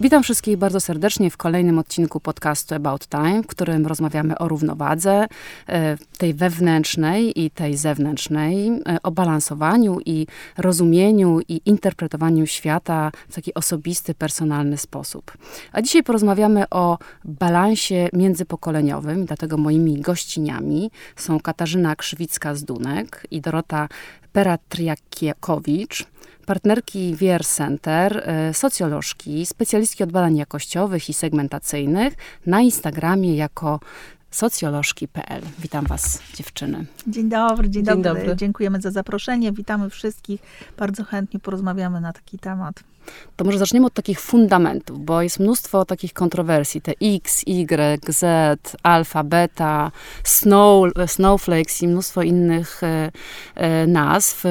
Witam wszystkich bardzo serdecznie w kolejnym odcinku podcastu About Time, w którym rozmawiamy o równowadze e, tej wewnętrznej i tej zewnętrznej, e, o balansowaniu i rozumieniu i interpretowaniu świata w taki osobisty, personalny sposób. A dzisiaj porozmawiamy o balansie międzypokoleniowym, dlatego moimi gościniami są Katarzyna Krzywicka z Dunek i Dorota Peratriakiewicz, partnerki VR Center, y, socjolożki, specjalistki od badań jakościowych i segmentacyjnych na Instagramie jako socjolożki.pl. Witam Was, dziewczyny. Dzień dobry, dzień, dzień dobry. dobry. Dziękujemy za zaproszenie. Witamy wszystkich. Bardzo chętnie porozmawiamy na taki temat. To może zaczniemy od takich fundamentów, bo jest mnóstwo takich kontrowersji. Te X, Y, Z, alfa, beta, snow, snowflakes i mnóstwo innych e, e, nazw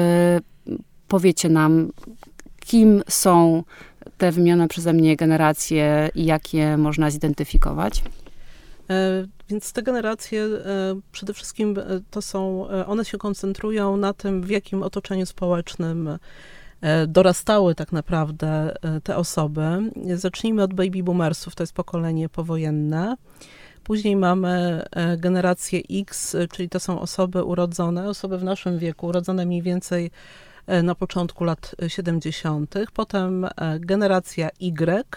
powiecie nam, kim są te wymienione przeze mnie generacje i jak je można zidentyfikować? E, więc te generacje e, przede wszystkim e, to są, one się koncentrują na tym, w jakim otoczeniu społecznym dorastały tak naprawdę te osoby. Zacznijmy od baby boomersów, to jest pokolenie powojenne. Później mamy generację X, czyli to są osoby urodzone, osoby w naszym wieku, urodzone mniej więcej na początku lat 70. Potem e, generacja Y,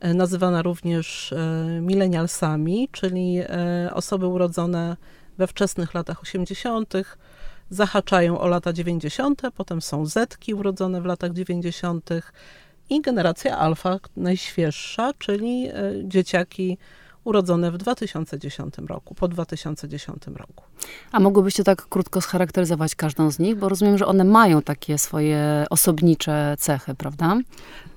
e, nazywana również milenialsami, czyli osoby urodzone we wczesnych latach 80., zahaczają o lata 90., potem są Zetki urodzone w latach 90. i generacja alfa, najświeższa, czyli dzieciaki urodzone w 2010 roku, po 2010 roku. A mogłybyście tak krótko scharakteryzować każdą z nich, bo rozumiem, że one mają takie swoje osobnicze cechy, prawda?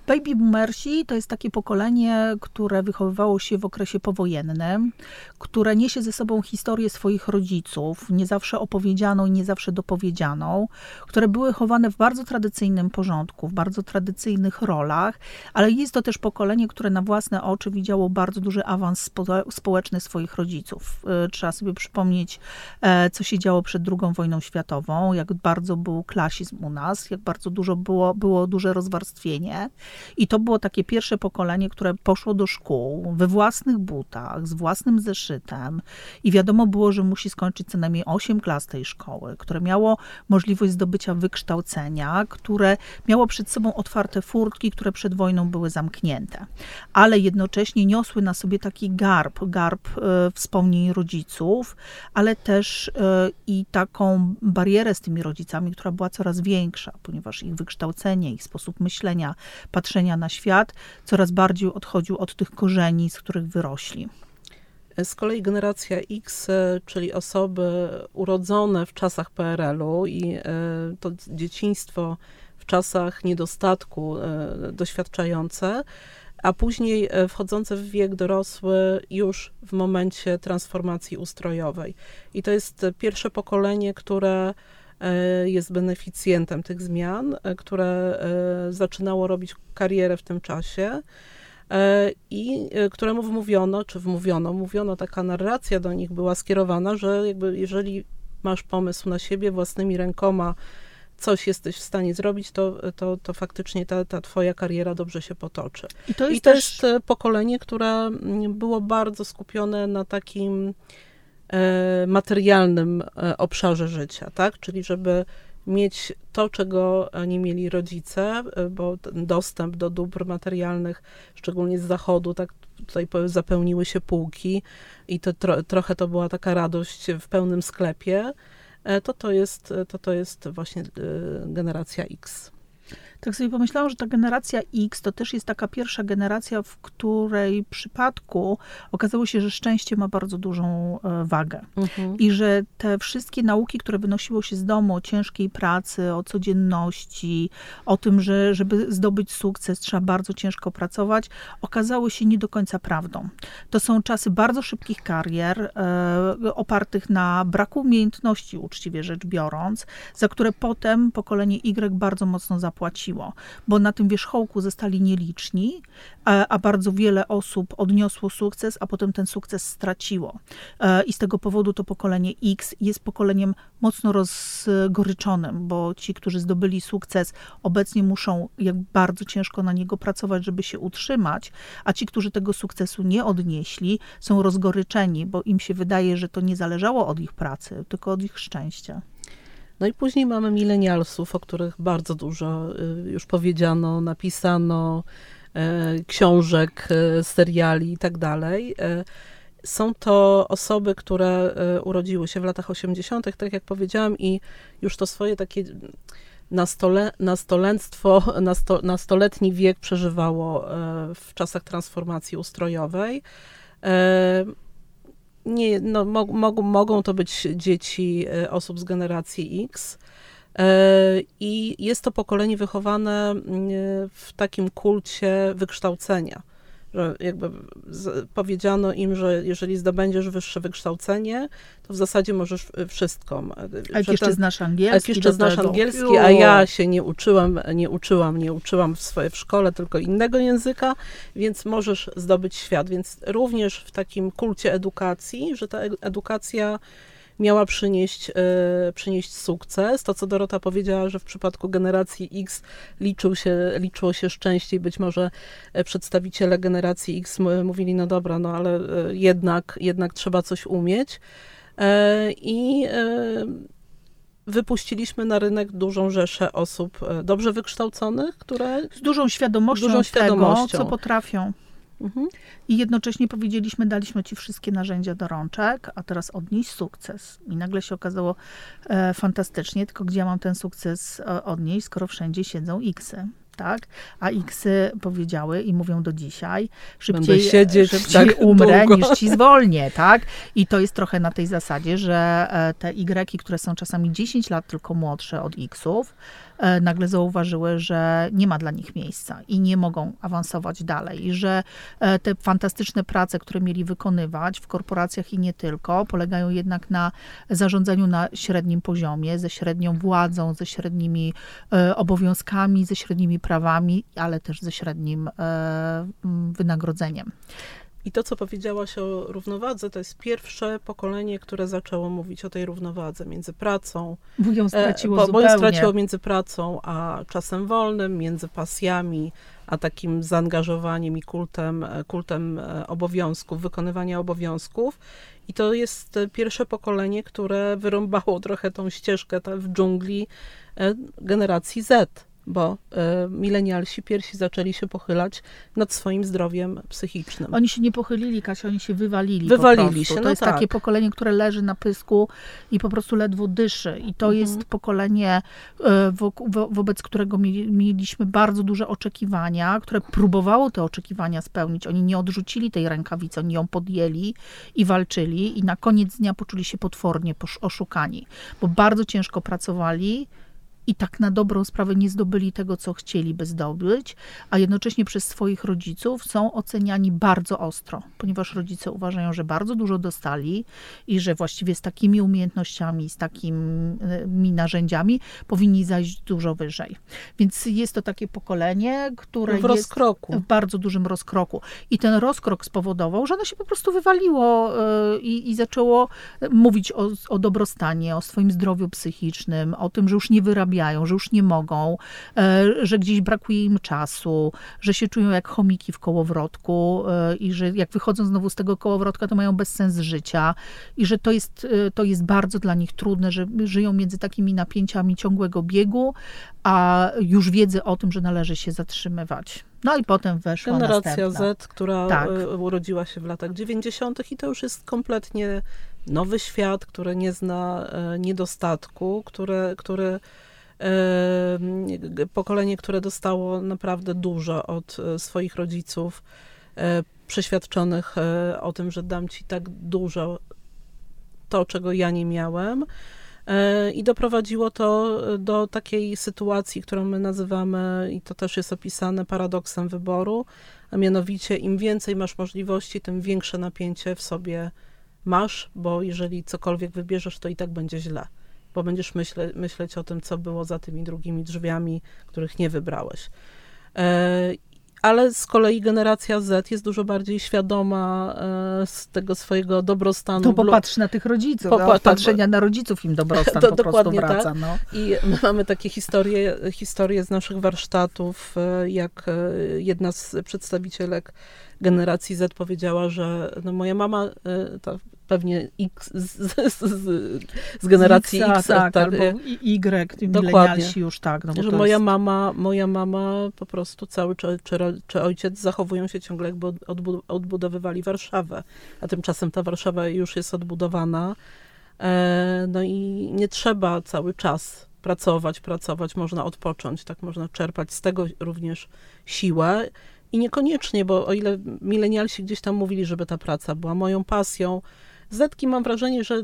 Baby boomersi to jest takie pokolenie, które wychowywało się w okresie powojennym, które niesie ze sobą historię swoich rodziców, nie zawsze opowiedzianą i nie zawsze dopowiedzianą, które były chowane w bardzo tradycyjnym porządku, w bardzo tradycyjnych rolach, ale jest to też pokolenie, które na własne oczy widziało bardzo duży awans spo społeczny swoich rodziców. E, trzeba sobie przypomnieć, e, co się działo przed II wojną światową, jak bardzo był klasizm u nas, jak bardzo dużo było, było duże rozwarstwienie. I to było takie pierwsze pokolenie, które poszło do szkół we własnych butach, z własnym zeszytem. I wiadomo było, że musi skończyć co najmniej 8 klas tej szkoły, które miało możliwość zdobycia wykształcenia, które miało przed sobą otwarte furtki, które przed wojną były zamknięte, ale jednocześnie niosły na sobie taki garb, garb e, wspomnień rodziców, ale też e, i taką barierę z tymi rodzicami, która była coraz większa, ponieważ ich wykształcenie, ich sposób myślenia, patrzenia na świat coraz bardziej odchodził od tych korzeni, z których wyrośli. Z kolei generacja X, e, czyli osoby urodzone w czasach PRL-u i e, to dzieciństwo w czasach niedostatku e, doświadczające, a później wchodzące w wiek dorosły już w momencie transformacji ustrojowej. I to jest pierwsze pokolenie, które jest beneficjentem tych zmian, e, które e, zaczynało robić karierę w tym czasie i któremu wmówiono, czy wmówiono, mówiono, taka narracja do nich była skierowana, że jakby jeżeli masz pomysł na siebie własnymi rękoma, coś jesteś w stanie zrobić, to, to, to faktycznie ta, ta twoja kariera dobrze się potoczy. I to jest, I to też... jest pokolenie, które mm, było bardzo skupione na takim E, materialnym e, obszarze życia, tak? Czyli żeby mieć to, czego nie mieli rodzice, e, bo dostęp do dóbr materialnych, szczególnie z zachodu, tak tutaj zapełniły się półki i to tro, trochę to była taka radość w pełnym sklepie, to to jest, to to jest właśnie generacja X. Tak sobie pomyślałam, że ta generacja X to też jest taka pierwsza generacja, w której przypadku okazało się, że szczęście ma bardzo dużą e, wagę. Mhm. I że te wszystkie nauki, które wynosiło się z domu o ciężkiej pracy, o codzienności, o tym, że żeby zdobyć sukces trzeba bardzo ciężko pracować, okazały się nie do końca prawdą. To są czasy bardzo szybkich karier, e, opartych na braku umiejętności, uczciwie rzecz biorąc, za które potem pokolenie Y bardzo mocno zapłaciło bo na tym wierzchołku zostali nieliczni, a, a bardzo wiele osób odniosło sukces, a potem ten sukces straciło. E, I z tego powodu to pokolenie X jest pokoleniem mocno rozgoryczonym, bo ci, którzy zdobyli sukces, obecnie muszą jak bardzo ciężko na niego pracować, żeby się utrzymać, a ci, którzy tego sukcesu nie odnieśli, są rozgoryczeni, bo im się wydaje, że to nie zależało od ich pracy, tylko od ich szczęścia. No i później mamy milenialsów, o których bardzo dużo y, już powiedziano, napisano, e, książek, e, seriali i tak dalej. E, są to osoby, które urodziły się w latach 80., tak jak powiedziałam, i już to swoje takie nastole, nastolenstwo, nasto, nastoletni wiek przeżywało w czasach transformacji ustrojowej nie, no, mo, mo, mogą to być dzieci e, osób z generacji X. E, I jest to pokolenie wychowane mm, w takim kulcie wykształcenia że jakby powiedziano im, że jeżeli zdobędziesz wyższe wykształcenie, to w zasadzie możesz wszystko. A jak jeszcze ten, znasz angielski? Jak jeszcze znasz angielski, a ja się nie uczyłam, nie uczyłam, nie uczyłam w swojej w szkole tylko innego języka, więc możesz zdobyć świat. Więc również w takim kulcie edukacji, że ta edukacja miała przynieść, e, przynieść sukces. To, co Dorota powiedziała, że w przypadku generacji X liczył się, liczyło się szczęście i być może e, przedstawiciele generacji X mówili, no dobra, no ale e, jednak, jednak trzeba coś umieć. I wypuściliśmy na rynek dużą rzeszę osób dobrze wykształconych, które... Z dużą świadomością, dużą świadomością. tego, co potrafią. Mhm. I jednocześnie powiedzieliśmy, daliśmy ci wszystkie narzędzia do rączek, a teraz odnieś sukces. I nagle się okazało e, fantastycznie, tylko gdzie ja mam ten sukces e, odnieść, skoro wszędzie siedzą Xy tak? A Xy powiedziały i mówią do dzisiaj, szybciej, siedzieć szybciej tak umrę długo. niż ci zwolnię, tak? I to jest trochę na tej zasadzie, że e, te Y, które są czasami 10 lat tylko młodsze od Xów, nagle zauważyły, że nie ma dla nich miejsca i nie mogą awansować dalej. I że e, te fantastyczne prace, które mieli wykonywać w korporacjach i nie tylko, polegają jednak na zarządzaniu na średnim poziomie, ze średnią władzą, ze średnimi e, obowiązkami, ze średnimi prawami, ale też ze średnim wynagrodzeniem. I to, co powiedziałaś o równowadze, to jest pierwsze pokolenie, które zaczęło mówić o tej równowadze między pracą. Bo ją straciło e, bo, bo ją straciło między pracą a czasem wolnym, między pasjami, a takim zaangażowaniem i kultem, e, kultem e, obowiązków, wykonywania obowiązków. I to jest pierwsze pokolenie, które wyrąbało trochę tą ścieżkę w dżungli generacji Z bo y, milenialsi pierwsi zaczęli się pochylać nad swoim zdrowiem psychicznym. Oni się nie pochylili, Kasia, oni się wywalili. Wywalili się. No to jest tak. takie pokolenie, które leży na pysku i po prostu ledwo dyszy. I to mhm. jest pokolenie, y, wo, wo, wobec którego mieliśmy bardzo duże oczekiwania, które próbowało te oczekiwania spełnić. Oni nie odrzucili tej rękawicy, oni ją podjęli i walczyli, i na koniec dnia poczuli się potwornie oszukani, bo bardzo ciężko pracowali i tak na dobrą sprawę nie zdobyli tego, co chcieliby zdobyć, a jednocześnie przez swoich rodziców są oceniani bardzo ostro, ponieważ rodzice uważają, że bardzo dużo dostali i że właściwie z takimi umiejętnościami, z takimi narzędziami powinni zajść dużo wyżej. Więc jest to takie pokolenie, które w jest rozkroku. w bardzo dużym rozkroku. I ten rozkrok spowodował, że ono się po prostu wywaliło e, i, i zaczęło mówić o, o dobrostanie, o swoim zdrowiu psychicznym, o tym, że już nie wyrabia że już nie mogą, e, że gdzieś brakuje im czasu, że się czują jak chomiki w kołowrotku e, i że jak wychodzą znowu z tego kołowrotka, to mają bezsens życia i że to jest, e, to jest bardzo dla nich trudne, że żyją między takimi napięciami ciągłego biegu, a już wiedzy o tym, że należy się zatrzymywać. No i potem weszła Generacja następna. Z, która tak. urodziła się w latach 90. i to już jest kompletnie nowy świat, który nie zna niedostatku, który, który pokolenie, które dostało naprawdę dużo od e, swoich rodziców, e, przeświadczonych e, o tym, że dam ci tak dużo to, czego ja nie miałem. I doprowadziło to do takiej sytuacji, którą my nazywamy, i to też jest opisane, paradoksem wyboru, a mianowicie im więcej masz możliwości, tym większe napięcie w sobie masz, bo jeżeli cokolwiek wybierzesz, to i tak będzie źle bo będziesz myśle, myśleć o tym, co było za tymi drugimi drzwiami, których nie wybrałeś. E, ale z kolei generacja Z jest dużo bardziej świadoma e, z tego swojego dobrostanu. To popatrz na tych rodziców, po, no, patrzenia na rodziców im dobrostan to, po prostu wraca. Tak. No. I my mamy takie historie, historie z naszych warsztatów, e, jak jedna z przedstawicielek generacji Z powiedziała, że no moja mama, ta pewnie X z, z, z, z generacji X, X tak, tak, albo Y, dokładnie. już tak. No że moja jest... mama, moja mama po prostu cały czy, czy, czy ojciec zachowują się ciągle jakby odbudowywali Warszawę, a tymczasem ta Warszawa już jest odbudowana. E, no i nie trzeba cały czas pracować, pracować, można odpocząć, tak można czerpać z tego również siłę. I niekoniecznie, bo o ile milenialsi gdzieś tam mówili, żeby ta praca była moją pasją, Zetki mam wrażenie, że e,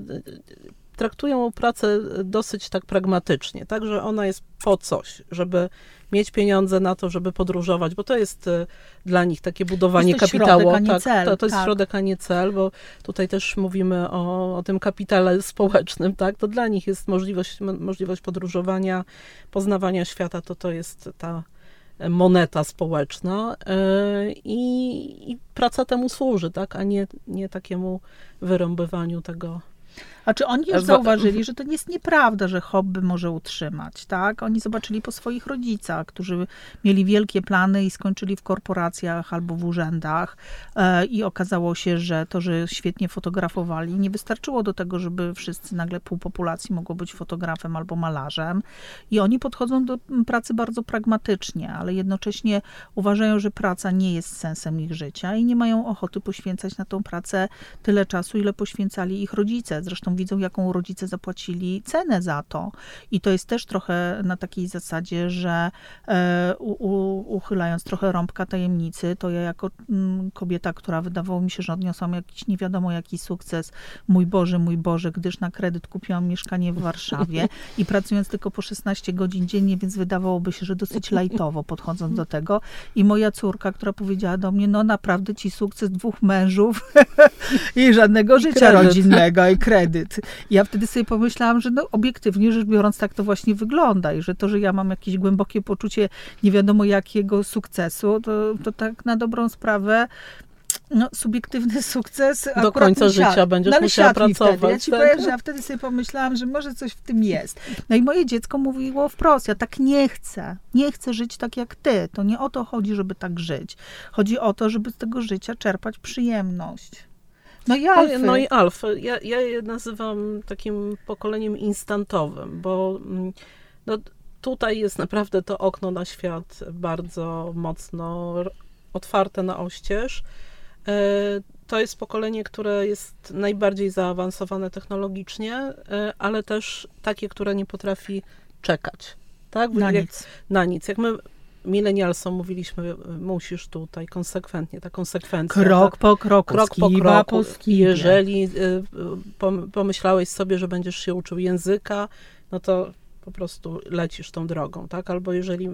traktują pracę dosyć tak pragmatycznie, tak, że ona jest po coś, żeby mieć pieniądze na to, żeby podróżować, bo to jest e, dla nich takie budowanie jest to kapitału. Środek, tak, cel, to, to jest tak. środek, a nie cel, bo tutaj też mówimy o, o tym kapitale społecznym, tak, to dla nich jest możliwość, możliwość podróżowania, poznawania świata, to to jest ta moneta społeczna e, i, i, praca temu służy, tak, a nie, nie takiemu wyrąbywaniu tego a czy oni już zauważyli, że to jest nieprawda, że hobby może utrzymać, tak? Oni zobaczyli po swoich rodzicach, którzy mieli wielkie plany i skończyli w korporacjach albo w urzędach e, i okazało się, że to, że świetnie fotografowali, nie wystarczyło do tego, żeby wszyscy, nagle pół populacji mogło być fotografem albo malarzem i oni podchodzą do pracy bardzo pragmatycznie, ale jednocześnie uważają, że praca nie jest sensem ich życia i nie mają ochoty poświęcać na tą pracę tyle czasu, ile poświęcali ich rodzice. Zresztą widzą, jaką rodzice zapłacili cenę za to. I to jest też trochę na takiej zasadzie, że e, u, u, uchylając trochę rąbka tajemnicy, to ja jako mm, kobieta, która wydawało mi się, że odniosłam jakiś nie wiadomo jaki sukces, mój Boże, mój Boże, gdyż na kredyt kupiłam mieszkanie w Warszawie i pracując tylko po 16 godzin dziennie, więc wydawałoby się, że dosyć lajtowo podchodząc do tego. I moja córka, która powiedziała do mnie, no naprawdę ci sukces dwóch mężów i żadnego życia kredyt. rodzinnego i kredyt. Ja wtedy sobie pomyślałam, że no, obiektywnie rzecz biorąc tak to właśnie wygląda i że to, że ja mam jakieś głębokie poczucie nie wiadomo jakiego sukcesu, to, to tak na dobrą sprawę no, subiektywny sukces. Do końca życia będziesz no, musiała pracować. Wtedy. Ja ci tak? powiem, że ja wtedy sobie pomyślałam, że może coś w tym jest. No i moje dziecko mówiło wprost, ja tak nie chcę. Nie chcę żyć tak jak ty. To nie o to chodzi, żeby tak żyć. Chodzi o to, żeby z tego życia czerpać przyjemność. No i alfy. No i alfy. Ja, ja je nazywam takim pokoleniem instantowym, bo mm, no, tutaj jest naprawdę to okno na świat bardzo mocno otwarte na oścież. E, to jest pokolenie, które jest najbardziej zaawansowane technologicznie, e, ale też takie, które nie potrafi czekać. Tak? Na jak, nic. Na nic. Jak my milenialsom mówiliśmy, musisz tutaj konsekwentnie, ta konsekwencja. Krok tak? po kroku, krok po kroku. Po Jeżeli y, pomyślałeś sobie, że będziesz się uczył języka, no to po prostu lecisz tą drogą, tak? Albo jeżeli y,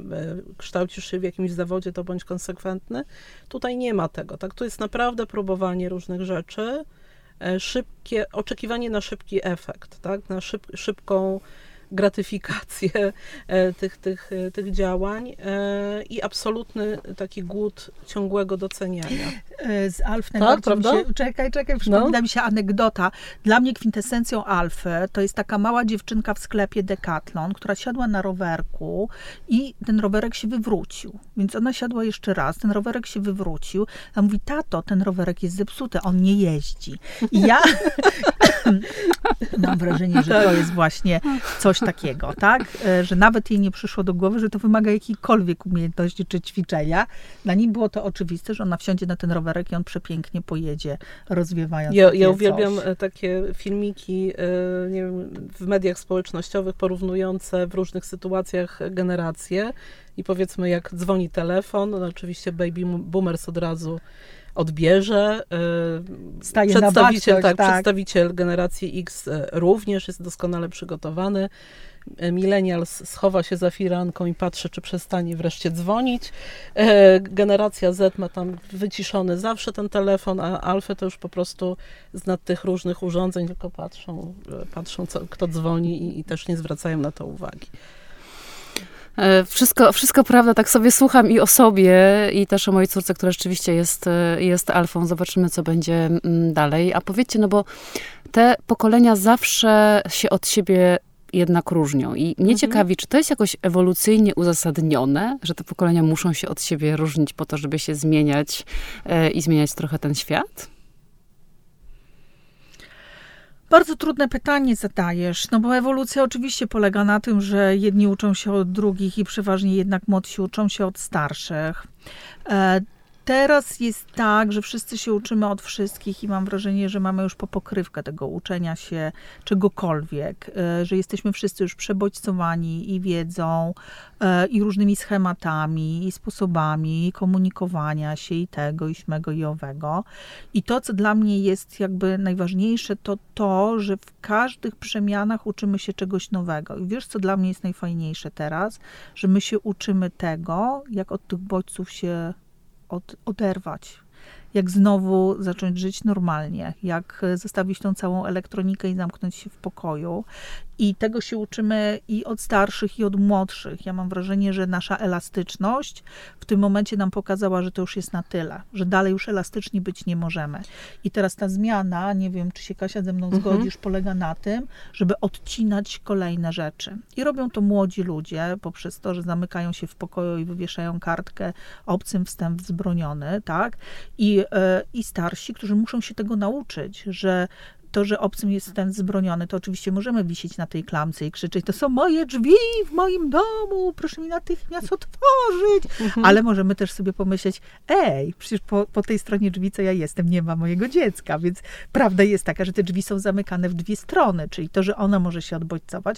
kształcisz się w jakimś zawodzie, to bądź konsekwentny. Tutaj nie ma tego, tak? Tu jest naprawdę próbowanie różnych rzeczy, e, szybkie, oczekiwanie na szybki efekt, tak? Na szyb, szybką gratyfikację e, tych, tych, e, tych działań e, i absolutny taki głód ciągłego doceniania. Z Alf tak, prawda? Się, czekaj, czekaj, przypomina no. mi się anegdota. Dla mnie kwintesencją Alfy to jest taka mała dziewczynka w sklepie Decathlon, która siadła na rowerku i ten rowerek się wywrócił. Więc ona siadła jeszcze raz, ten rowerek się wywrócił. A mówi, tato, ten rowerek jest zepsuty, on nie jeździ. I ja mam wrażenie, że to jest właśnie coś takiego, tak? E, że nawet jej nie przyszło do głowy, że to wymaga jakiejkolwiek umiejętności czy ćwiczenia. Dla niej było to oczywiste, że ona wsiądzie na ten rowerek i on przepięknie pojedzie, rozwiewając Ja, ja uwielbiam coś. E, takie filmiki e, nie wiem, w mediach społecznościowych porównujące w różnych sytuacjach generacje i powiedzmy jak dzwoni telefon, no oczywiście baby boomers od razu odbierze. Staje przedstawiciel, na tak, tak. przedstawiciel generacji X również jest doskonale przygotowany. Millennial schowa się za firanką i patrzy, czy przestanie wreszcie dzwonić. Generacja Z ma tam wyciszony zawsze ten telefon, a Alfę to już po prostu z nad tych różnych urządzeń tylko patrzą, patrzą co, kto dzwoni i, i też nie zwracają na to uwagi. Wszystko, wszystko prawda, tak sobie słucham i o sobie, i też o mojej córce, która rzeczywiście jest, jest alfą. Zobaczymy, co będzie dalej. A powiedzcie, no bo te pokolenia zawsze się od siebie jednak różnią. I mnie mhm. ciekawi, czy to jest jakoś ewolucyjnie uzasadnione, że te pokolenia muszą się od siebie różnić po to, żeby się zmieniać e, i zmieniać trochę ten świat? Bardzo trudne pytanie zadajesz, no bo ewolucja oczywiście polega na tym, że jedni uczą się od drugich i przeważnie jednak młodsi uczą się od starszych. Teraz jest tak, że wszyscy się uczymy od wszystkich i mam wrażenie, że mamy już po pokrywkę tego uczenia się czegokolwiek, e, że jesteśmy wszyscy już przebodźcowani i wiedzą, e, i różnymi schematami, i sposobami komunikowania się, i tego, i śmego, i owego. I to, co dla mnie jest jakby najważniejsze, to to, że w każdych przemianach uczymy się czegoś nowego. I wiesz, co dla mnie jest najfajniejsze teraz? Że my się uczymy tego, jak od tych bodźców się od, oderwać, jak znowu zacząć żyć normalnie, jak zostawić tą całą elektronikę i zamknąć się w pokoju, i tego się uczymy i od starszych, i od młodszych. Ja mam wrażenie, że nasza elastyczność w tym momencie nam pokazała, że to już jest na tyle, że dalej już elastyczni być nie możemy. I teraz ta zmiana, nie wiem, czy się Kasia ze mną mhm. zgodzisz, polega na tym, żeby odcinać kolejne rzeczy. I robią to młodzi ludzie poprzez to, że zamykają się w pokoju i wywieszają kartkę obcym wstęp wzbroniony, tak? I, yy, i starsi, którzy muszą się tego nauczyć, że to, że obcym jest ten zbroniony, to oczywiście możemy wisieć na tej klamce i krzyczeć, to są moje drzwi w moim domu, proszę mi natychmiast otworzyć. Mhm. Ale możemy też sobie pomyśleć, ej, przecież po, po tej stronie drzwi, co ja jestem, nie ma mojego dziecka, więc prawda jest taka, że te drzwi są zamykane w dwie strony, czyli to, że ona może się odbodźcować,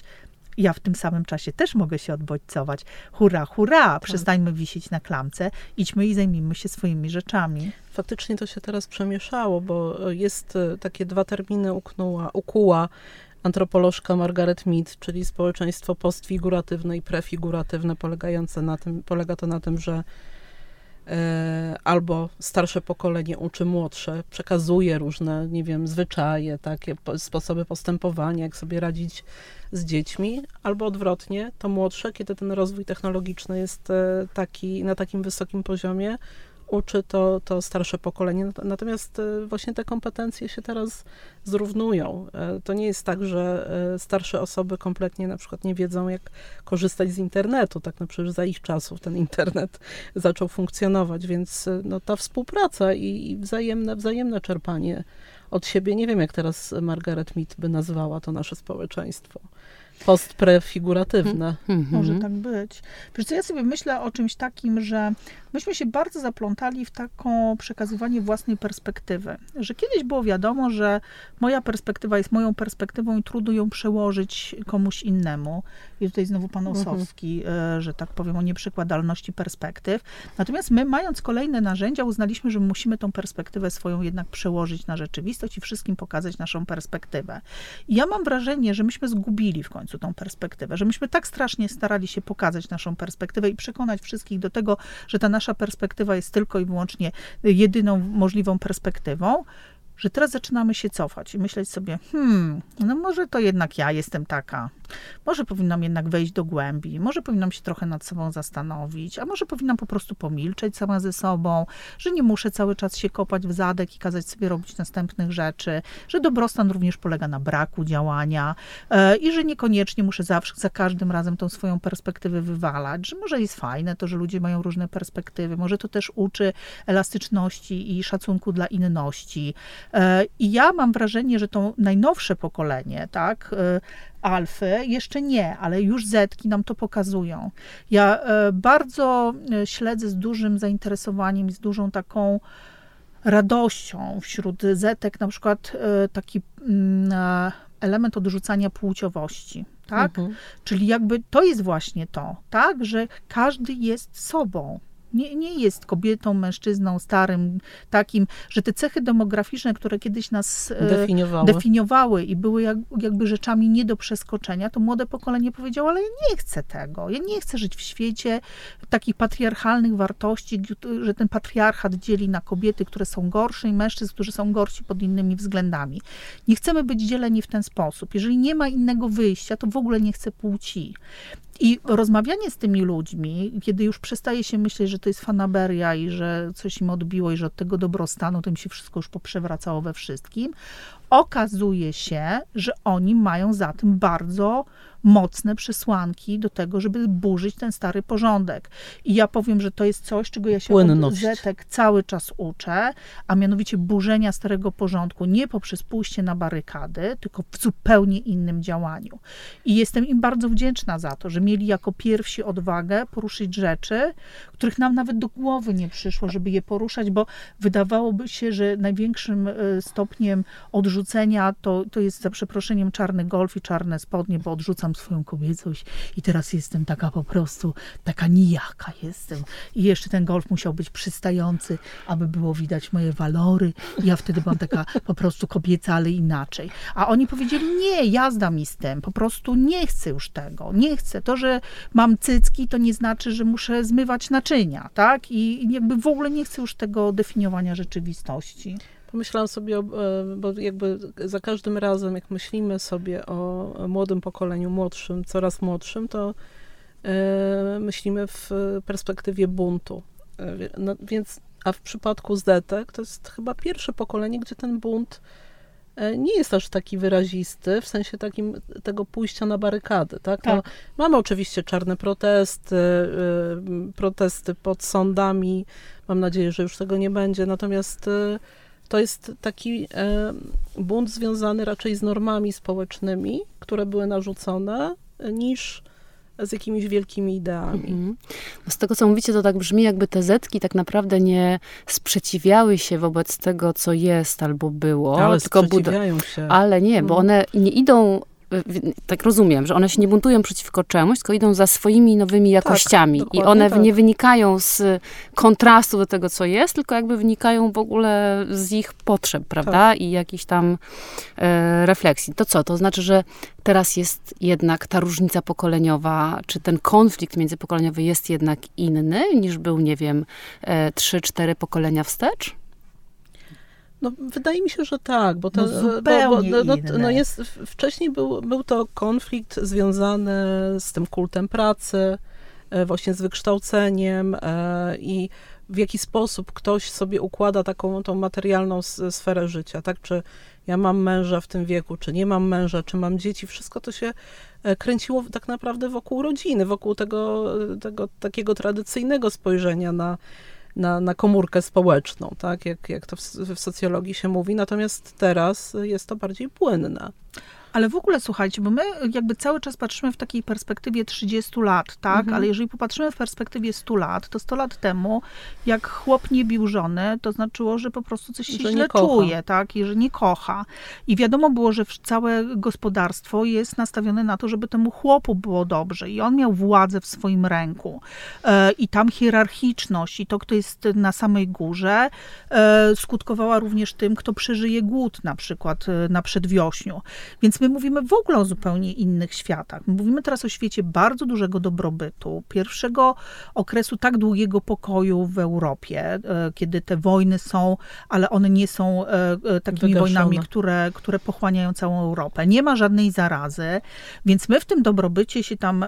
ja w tym samym czasie też mogę się odbodźcować. Hurra, hurra, tak. przestańmy wisieć na klamce, idźmy i zajmijmy się swoimi rzeczami. Faktycznie to się teraz przemieszało, bo jest e, takie dwa terminy uknęła, ukuła antropolożka Margaret Mead, czyli społeczeństwo postfiguratywne i prefiguratywne, polegające na tym, polega to na tym, że albo starsze pokolenie uczy młodsze, przekazuje różne, nie wiem, zwyczaje, takie sposoby postępowania, jak sobie radzić z dziećmi, albo odwrotnie, to młodsze, kiedy ten rozwój technologiczny jest e, taki, na takim wysokim poziomie, uczy to, to starsze pokolenie. Natomiast e, właśnie te kompetencje się teraz zrównują. E, to nie jest tak, że starsze osoby kompletnie na przykład nie wiedzą, jak korzystać z internetu. Tak na przykład za ich czasów ten internet zaczął funkcjonować, więc no, ta współpraca i, i wzajemne, wzajemne czerpanie od siebie. Nie wiem, jak teraz Margaret Mead by nazwała to nasze społeczeństwo postprefiguratywne. Hmm. Może tak być. Wiesz co, ja sobie myślę o czymś takim, że myśmy się bardzo zaplątali w taką przekazywanie własnej perspektywy. Że kiedyś było wiadomo, że moja perspektywa jest moją perspektywą i trudno ją przełożyć komuś innemu. I tutaj znowu pan mhm. Osowski, mhm. że tak powiem, o nieprzekładalności perspektyw. Natomiast my, mając kolejne narzędzia, uznaliśmy, że musimy tą perspektywę swoją jednak przełożyć na rzeczywistość i wszystkim pokazać naszą perspektywę. I ja mam wrażenie, że myśmy zgubili w końcu tą perspektywę, że myśmy tak strasznie starali się pokazać naszą perspektywę i przekonać wszystkich do tego, że ta nasza perspektywa jest tylko i wyłącznie jedyną możliwą perspektywą, że teraz zaczynamy się cofać i myśleć sobie, hmm, no może to jednak ja jestem taka, może powinnam jednak wejść do głębi, może powinnam się trochę nad sobą zastanowić, a może powinnam po prostu pomilczeć sama ze sobą, że nie muszę cały czas się kopać w zadek i kazać sobie robić następnych rzeczy, że dobrostan również polega na braku działania e, i że niekoniecznie muszę zawsze, za każdym razem tą swoją perspektywę wywalać, że może jest fajne to, że ludzie mają różne perspektywy, może to też uczy elastyczności i szacunku dla inności. E, I ja mam wrażenie, że to najnowsze pokolenie, tak, e, alfy, jeszcze nie, ale już zetki nam to pokazują. Ja e, bardzo e, śledzę z dużym zainteresowaniem i z dużą taką radością wśród zetek na przykład e, taki mm, element odrzucania płciowości. Tak? Mhm. Czyli jakby to jest właśnie to, tak, że każdy jest sobą Nie, nie jest kobietą, mężczyzną, starym, takim, że te cechy demograficzne, które kiedyś nas e, definiowały, definiowały i były jak, jakby rzeczami nie do przeskoczenia, to młode pokolenie powiedziało, ale ja nie chcę tego. Ja nie chcę żyć w świecie takich patriarchalnych wartości, że ten patriarchat dzieli na kobiety, które są gorsze i mężczyzn, którzy są gorsi pod innymi względami. Nie chcemy być dzieleni w ten sposób. Jeżeli nie ma innego wyjścia, to w ogóle nie chcę płci. I rozmawianie z tymi ludźmi, kiedy już przestaje się myśleć, że to jest fanaberia i że coś im odbiło i że od tego dobrostanu to im się wszystko już poprzewracało we wszystkim, okazuje się, że oni mają za tym bardzo mocne przesłanki do tego, żeby burzyć ten stary porządek. I ja powiem, że to jest coś, czego ja się Płynność. od Zetek cały czas uczę, a mianowicie burzenia starego porządku nie poprzez pójście na barykady, tylko w zupełnie innym działaniu. I jestem im bardzo wdzięczna za to, że mieli jako pierwsi odwagę poruszyć rzeczy, których nam nawet do głowy nie przyszło, żeby je poruszać, bo wydawałoby się, że największym e, stopniem odrzucenia to, to jest za przeproszeniem czarny golf i czarne spodnie, bo odrzucam swoją kobiecość i teraz jestem taka po prostu, taka nijaka jestem. I jeszcze ten golf musiał być przystający, aby było widać moje walory. I ja wtedy byłam taka po prostu kobieca, ale inaczej. A oni powiedzieli, nie, jazda mi z tym, po prostu nie chcę już tego, nie chcę. To, że mam cycki, to nie znaczy, że muszę zmywać naczynia, tak? I jakby w ogóle nie chcę już tego definiowania rzeczywistości. Pomyślałam sobie, e, bo jakby za każdym razem, jak myślimy sobie o młodym pokoleniu, młodszym, coraz młodszym, to e, myślimy w perspektywie buntu. E, no, więc, a w przypadku Zetek to jest chyba pierwsze pokolenie, gdzie ten bunt nie jest aż taki wyrazisty, w sensie takim tego pójścia na barykady. Tak? No, tak. No, mamy oczywiście czarne protesty, protesty pod sądami. Mam nadzieję, że już tego nie będzie. Natomiast to jest taki e, bunt związany raczej z normami społecznymi, które były narzucone, niż z jakimiś wielkimi ideami. Mhm. No z tego, co mówicie, to tak brzmi, jakby te zetki tak naprawdę nie sprzeciwiały się wobec tego, co jest albo było. Ale tylko sprzeciwiają się. Ale nie, bo mhm. one nie idą tak rozumiem, że one się nie buntują przeciwko czemuś, tylko idą za swoimi nowymi tak, jakościami. Tak, I one tak. nie wynikają z kontrastu do tego, co jest, tylko jakby wynikają w ogóle z ich potrzeb, prawda? Tak. I jakichś tam e, refleksji. To co? To znaczy, że teraz jest jednak ta różnica pokoleniowa, czy ten konflikt międzypokoleniowy jest jednak inny niż był, nie wiem, e, trzy, cztery pokolenia wstecz? No, wydaje mi się, że tak, bo to no, zupełnie bo, bo, no, no, jest, wcześniej był, był to konflikt związany z tym kultem pracy, e, właśnie z wykształceniem e, i w jaki sposób ktoś sobie układa taką tą materialną sferę życia, tak? Czy ja mam męża w tym wieku, czy nie mam męża, czy mam dzieci, wszystko to się e, kręciło tak naprawdę wokół rodziny, wokół tego, tego takiego tradycyjnego spojrzenia na na, na komórkę społeczną, tak, jak, jak to w, w socjologii się mówi, natomiast teraz jest to bardziej płynne. Ale w ogóle słuchajcie, bo my jakby cały czas patrzymy w takiej perspektywie 30 lat, tak? Mhm. Ale jeżeli popatrzymy w perspektywie 100 lat, to 100 lat temu, jak chłop nie bił żony, to znaczyło, że po prostu coś się że źle czuje, tak? I że nie kocha. I wiadomo było, że całe gospodarstwo jest nastawione na to, żeby temu chłopu było dobrze. I on miał władzę w swoim ręku. E, I tam hierarchiczność i to, kto jest na samej górze, e, skutkowała również tym, kto przeżyje głód na przykład e, na przedwiośniu. Więc my my mówimy w ogóle o zupełnie innych światach. My mówimy teraz o świecie bardzo dużego dobrobytu, pierwszego okresu tak długiego pokoju w Europie, e, kiedy te wojny są, ale one nie są e, e, takimi Wygaszone. wojnami, które, które pochłaniają całą Europę. Nie ma żadnej zarazy, więc my w tym dobrobycie się tam,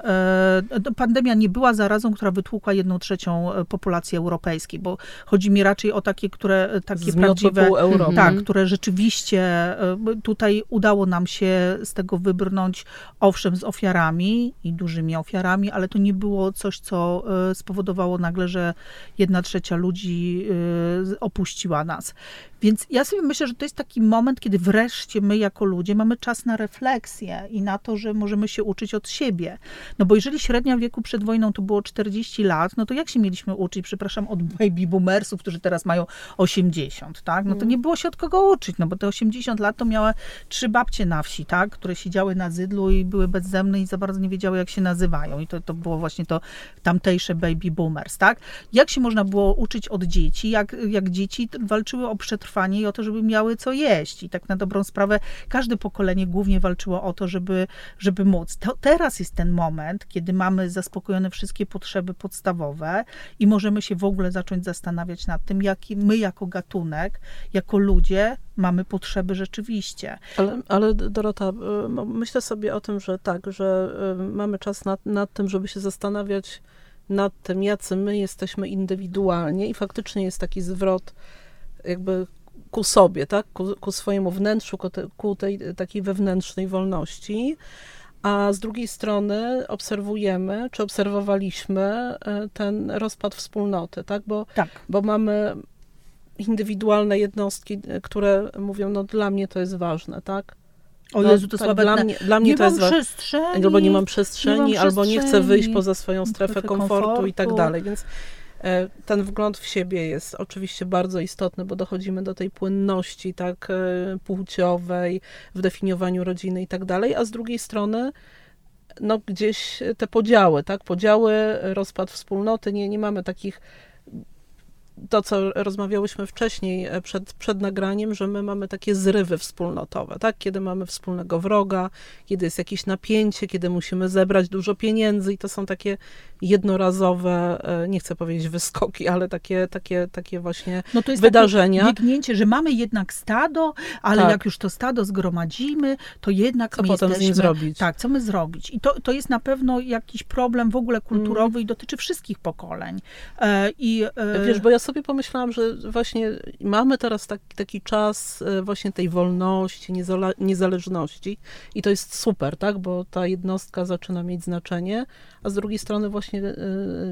pandemia nie była zarazą, która wytłukła jedną trzecią populacji europejskiej, bo chodzi mi raczej o takie, które, takie prawdziwe, tak, które rzeczywiście tutaj udało nam się z tego wybrnąć, owszem, z ofiarami i dużymi ofiarami, ale to nie było coś, co e, spowodowało nagle, że jedna trzecia ludzi e, opuściła nas. Więc ja sobie myślę, że to jest taki moment, kiedy wreszcie my jako ludzie mamy czas na refleksję i na to, że możemy się uczyć od siebie. No bo jeżeli średnia wieku przed wojną to było 40 lat, no to jak się mieliśmy uczyć, przepraszam, od baby boomersów, którzy teraz mają 80, tak? No to mm. nie było się od kogo uczyć, no bo te 80 lat to miały trzy babcie na wsi, tak, które siedziały na zydlu i były bezzemne i za bardzo nie wiedziały, jak się nazywają. I to, to było właśnie to tamtejsze baby boomers, tak? Jak się można było uczyć od dzieci, jak, jak dzieci walczyły o przetrwanie i o to, żeby miały co jeść. I tak na dobrą sprawę każde pokolenie głównie walczyło o to, żeby, żeby móc. To teraz jest ten moment, kiedy mamy zaspokojone wszystkie potrzeby podstawowe i możemy się w ogóle zacząć zastanawiać nad tym, jak my jako gatunek, jako ludzie mamy potrzeby rzeczywiście. Ale, ale Dorota, y, myślę sobie o tym, że tak, że y, mamy czas nad, nad tym, żeby się zastanawiać nad tym, jacy my jesteśmy indywidualnie i faktycznie jest taki zwrot jakby ku sobie, tak? ku, ku swojemu wnętrzu, ku, te, ku tej takiej wewnętrznej wolności. A z drugiej strony obserwujemy, czy obserwowaliśmy e, ten rozpad wspólnoty, tak? Bo, tak. bo mamy indywidualne jednostki, e, które mówią, no dla mnie to jest ważne, tak? O no, Jezu, to tak, Dla mnie, dla mnie nie to jest przestrzeni, albo nie mam przestrzeni, nie mam albo nie chcę wyjść poza swoją strefę komfortu, komfortu i tak dalej. Więc ten wgląd w siebie jest oczywiście bardzo istotny, bo dochodzimy do tej płynności tak e, płciowej w definiowaniu rodziny i tak dalej, a z drugiej strony no gdzieś te podziały, tak, podziały, rozpad wspólnoty, nie, nie mamy takich to, co rozmawiałyśmy wcześniej e, przed, przed nagraniem, że my mamy takie zrywy wspólnotowe, tak? Kiedy mamy wspólnego wroga, kiedy jest jakieś napięcie, kiedy musimy zebrać dużo pieniędzy i to są takie jednorazowe, e, nie chcę powiedzieć wyskoki, ale takie, takie, takie właśnie no to jest wydarzenia. Takie biegnięcie, że mamy jednak stado, ale tak. jak już to stado zgromadzimy, to jednak co my potem jesteśmy, z nim zrobić? Tak, co my zrobić? I to, to jest na pewno jakiś problem w ogóle kulturowy mm. i dotyczy wszystkich pokoleń. E, I, e... Wiesz, bo ja sobie pomyślałam, że właśnie mamy teraz taki, taki czas e, właśnie tej wolności, niezależności i to jest super, tak, bo ta jednostka zaczyna mieć znaczenie, a z drugiej strony właśnie e,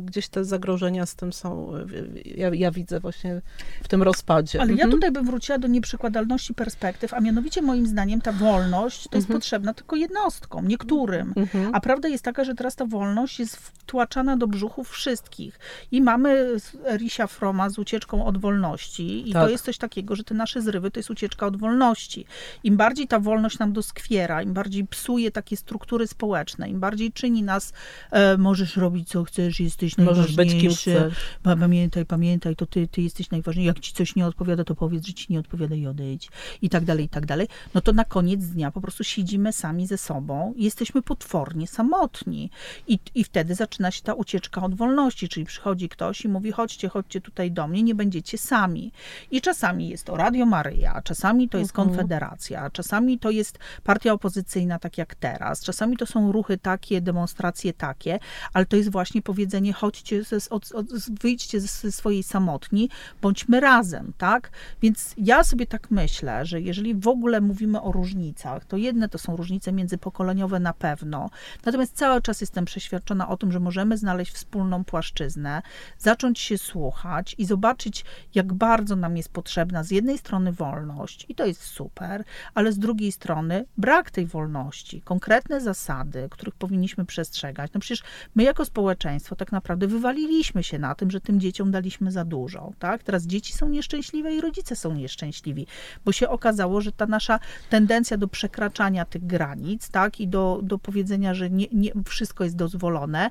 gdzieś te zagrożenia z tym są, e, ja, ja widzę właśnie w tym rozpadzie. Ale mhm. ja tutaj bym wróciła do nieprzekładalności perspektyw, a mianowicie moim zdaniem ta wolność to jest mhm. potrzebna tylko jednostkom, niektórym. Mhm. A prawda jest taka, że teraz ta wolność jest wtłaczana do brzuchów wszystkich. I mamy Risia Froma z ucieczką od wolności i tak. to jest coś takiego, że te nasze zrywy to jest ucieczka od wolności. Im bardziej ta wolność nam doskwiera, im bardziej psuje takie struktury społeczne, im bardziej czyni nas e, możesz robić co chcesz, jesteś możesz najważniejszy. Być kim chcesz. Pamiętaj, pamiętaj, to ty, ty jesteś najważniejszy. Jak ci coś nie odpowiada, to powiedz, że ci nie odpowiada i odejdź. I tak dalej, i tak dalej. No to na koniec dnia po prostu siedzimy sami ze sobą i jesteśmy potwornie samotni. I, I wtedy zaczyna się ta ucieczka od wolności, czyli przychodzi ktoś i mówi, chodźcie, chodźcie tutaj do mnie, nie będziecie sami. I czasami jest to Radio Maryja, czasami to jest mhm. Konfederacja, czasami to jest partia opozycyjna, tak jak teraz, czasami to są ruchy takie, demonstracje takie, ale to jest właśnie powiedzenie, chodźcie, ze, od, od, wyjdźcie ze swojej samotni, bądźmy razem, tak? Więc ja sobie tak myślę, że jeżeli w ogóle mówimy o różnicach, to jedne to są różnice międzypokoleniowe na pewno, natomiast cały czas jestem przeświadczona o tym, że możemy znaleźć wspólną płaszczyznę, zacząć się słuchać i zobaczyć, jak bardzo nam jest potrzebna z jednej strony wolność, i to jest super, ale z drugiej strony brak tej wolności, konkretne zasady, których powinniśmy przestrzegać. No przecież my jako społeczeństwo tak naprawdę wywaliliśmy się na tym, że tym dzieciom daliśmy za dużo, tak? Teraz dzieci są nieszczęśliwe i rodzice są nieszczęśliwi, bo się okazało, że ta nasza tendencja do przekraczania tych granic, tak? I do, do powiedzenia, że nie, nie wszystko jest dozwolone,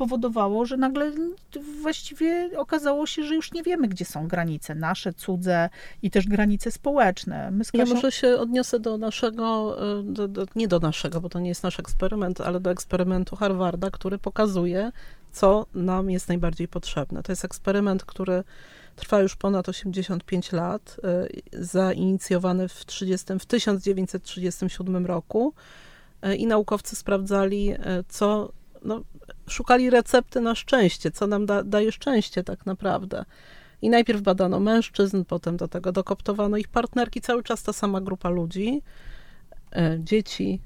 spowodowało, że nagle właściwie okazało się, że już nie wiemy, gdzie są granice nasze, cudze i też granice społeczne. My Kasią... Ja może się odniosę do naszego, e, do, do, nie do naszego, bo to nie jest nasz eksperyment, ale do eksperymentu Harvarda, który pokazuje, co nam jest najbardziej potrzebne. To jest eksperyment, który trwa już ponad 85 lat, e, zainicjowany w, 30, w 1937 roku e, i naukowcy sprawdzali, co no, szukali recepty na szczęście, co nam da, daje szczęście tak naprawdę. I najpierw badano mężczyzn, potem do tego dokoptowano ich partnerki, cały czas ta sama grupa ludzi, e, dzieci,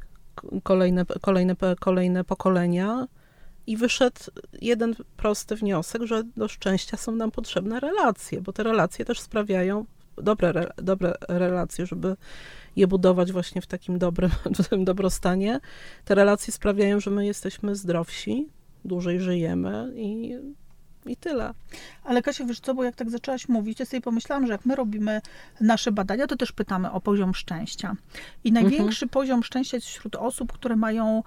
kolejne, kolejne, kolejne pokolenia. I wyszedł jeden prosty wniosek, że do szczęścia są nam potrzebne relacje, bo te relacje też sprawiają, dobre, dobre relacje, żeby je budować właśnie w takim dobrym, w tym dobrostanie. Te relacje sprawiają, że my jesteśmy zdrowsi, dłużej żyjemy i i tyle. Ale Kasia, wiesz co, bo jak tak zaczęłaś mówić, to sobie pomyślałam, że jak my robimy nasze badania, to też pytamy o poziom szczęścia. I największy mhm. poziom szczęścia jest wśród osób, które mają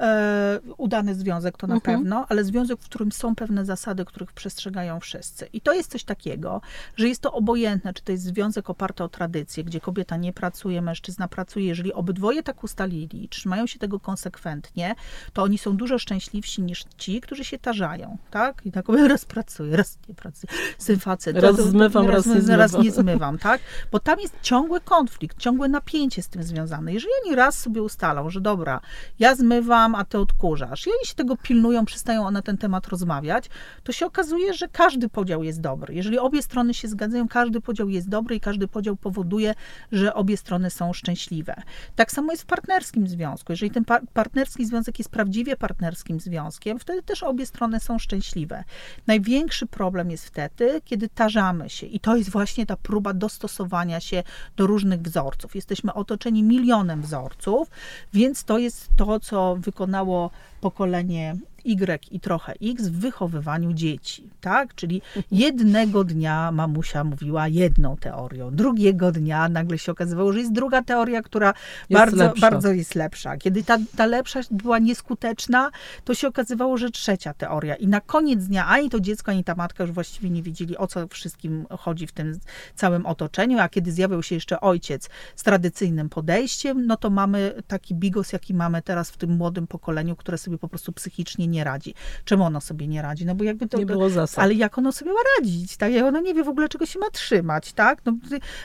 e, udany związek, to na mhm. pewno, ale związek, w którym są pewne zasady, których przestrzegają wszyscy. I to jest coś takiego, że jest to obojętne, czy to jest związek oparty o tradycję, gdzie kobieta nie pracuje, mężczyzna pracuje. Jeżeli obydwoje tak ustalili, trzymają się tego konsekwentnie, to oni są dużo szczęśliwsi niż ci, którzy się tarzają, tak? I tak raz pracuję, raz nie pracuję. Syn facet. Raz to, zmywam, raz, raz, nie zmywam. raz nie zmywam, tak? Bo tam jest ciągły konflikt, ciągłe napięcie z tym związane. Jeżeli oni raz sobie ustalą, że dobra, ja zmywam, a ty odkurzasz. I oni się tego pilnują, przestają na ten temat rozmawiać, to się okazuje, że każdy podział jest dobry. Jeżeli obie strony się zgadzają, każdy podział jest dobry i każdy podział powoduje, że obie strony są szczęśliwe. Tak samo jest w partnerskim związku. Jeżeli ten partnerski związek jest prawdziwie partnerskim związkiem, wtedy też obie strony są szczęśliwe. Największy problem jest wtedy, kiedy tarzamy się i to jest właśnie ta próba dostosowania się do różnych wzorców. Jesteśmy otoczeni milionem wzorców, więc to jest to, co wykonujemy wykonało pokolenie Y i trochę X w wychowywaniu dzieci, tak? Czyli jednego dnia mamusia mówiła jedną teorią, drugiego dnia nagle się okazywało, że jest druga teoria, która jest bardzo, lepsza. bardzo jest lepsza. Kiedy ta, ta lepsza była nieskuteczna, to się okazywało, że trzecia teoria. I na koniec dnia ani to dziecko, ani ta matka już właściwie nie wiedzieli, o co wszystkim chodzi w tym całym otoczeniu, a kiedy zjawiał się jeszcze ojciec z tradycyjnym podejściem, no to mamy taki bigos, jaki mamy teraz w tym młodym pokoleniu, które sobie po prostu psychicznie nie radzi. Czemu ono sobie nie radzi? No bo jakby to... Nie było zasad. Ale jak ono sobie ma radzić, tak? Jak ono nie wie w ogóle, czego się ma trzymać, tak? No,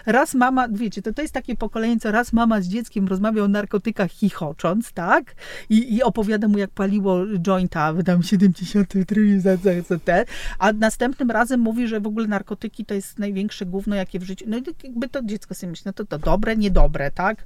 raz mama, wiecie, to, to jest takie pokolenie, co raz mama z dzieckiem rozmawia o narkotykach chichocząc, tak? I, i opowiada mu, jak paliło jointa, wydam 73 za, za, za te, a następnym razem mówi, że w ogóle narkotyki to jest największe gówno, jakie w życiu. No i jakby to dziecko sobie myśli, no to, to dobre, niedobre, tak?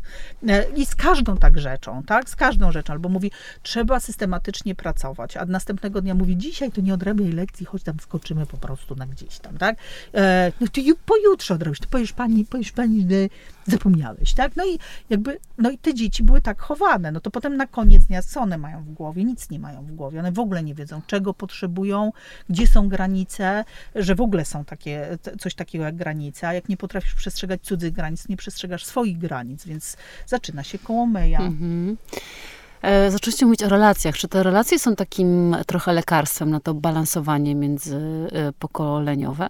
E, I z każdą tak rzeczą, tak? Z każdą rzeczą. Albo mówi, trzeba systematycznie pracować a następnego dnia mówi, dzisiaj to nie odrabiaj lekcji, choć tam skoczymy po prostu na gdzieś tam, tak? E, no to pojutrze odrabiasz, to powiesz pani, powiesz pani, że zapomniałeś, tak? No i jakby, no i te dzieci były tak chowane, no to potem na koniec dnia co one mają w głowie? Nic nie mają w głowie, one w ogóle nie wiedzą, czego potrzebują, gdzie są granice, że w ogóle są takie, coś takiego jak granice, a jak nie potrafisz przestrzegać cudzych granic, nie przestrzegasz swoich granic, więc zaczyna się kołomeja. Mhm. E, zaczęliście mówić o relacjach. Czy te relacje są takim trochę lekarstwem na to balansowanie międzypokoleniowe?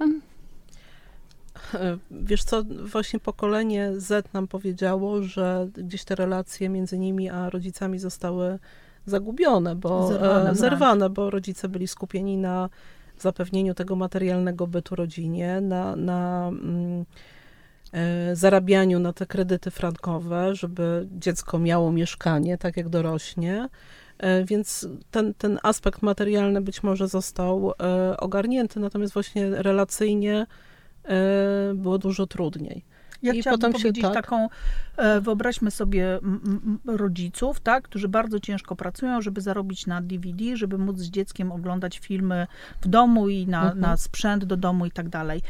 E, wiesz co, właśnie pokolenie Z nam powiedziało, że gdzieś te relacje między nimi a rodzicami zostały zagubione, bo zerwane, e, zerwane bo rodzice byli skupieni na zapewnieniu tego materialnego bytu rodzinie, na, na mm, E, zarabianiu na te kredyty frankowe, żeby dziecko miało mieszkanie, tak jak dorośnie. E, więc ten, ten aspekt materialny być może został e, ogarnięty, natomiast właśnie relacyjnie było dużo trudniej. Ja I potem powiedzieć tak... taką, wyobraźmy sobie rodziców, tak, którzy bardzo ciężko pracują, żeby zarobić na DVD, żeby móc z dzieckiem oglądać filmy w domu i na, mhm. na sprzęt do domu i tak dalej.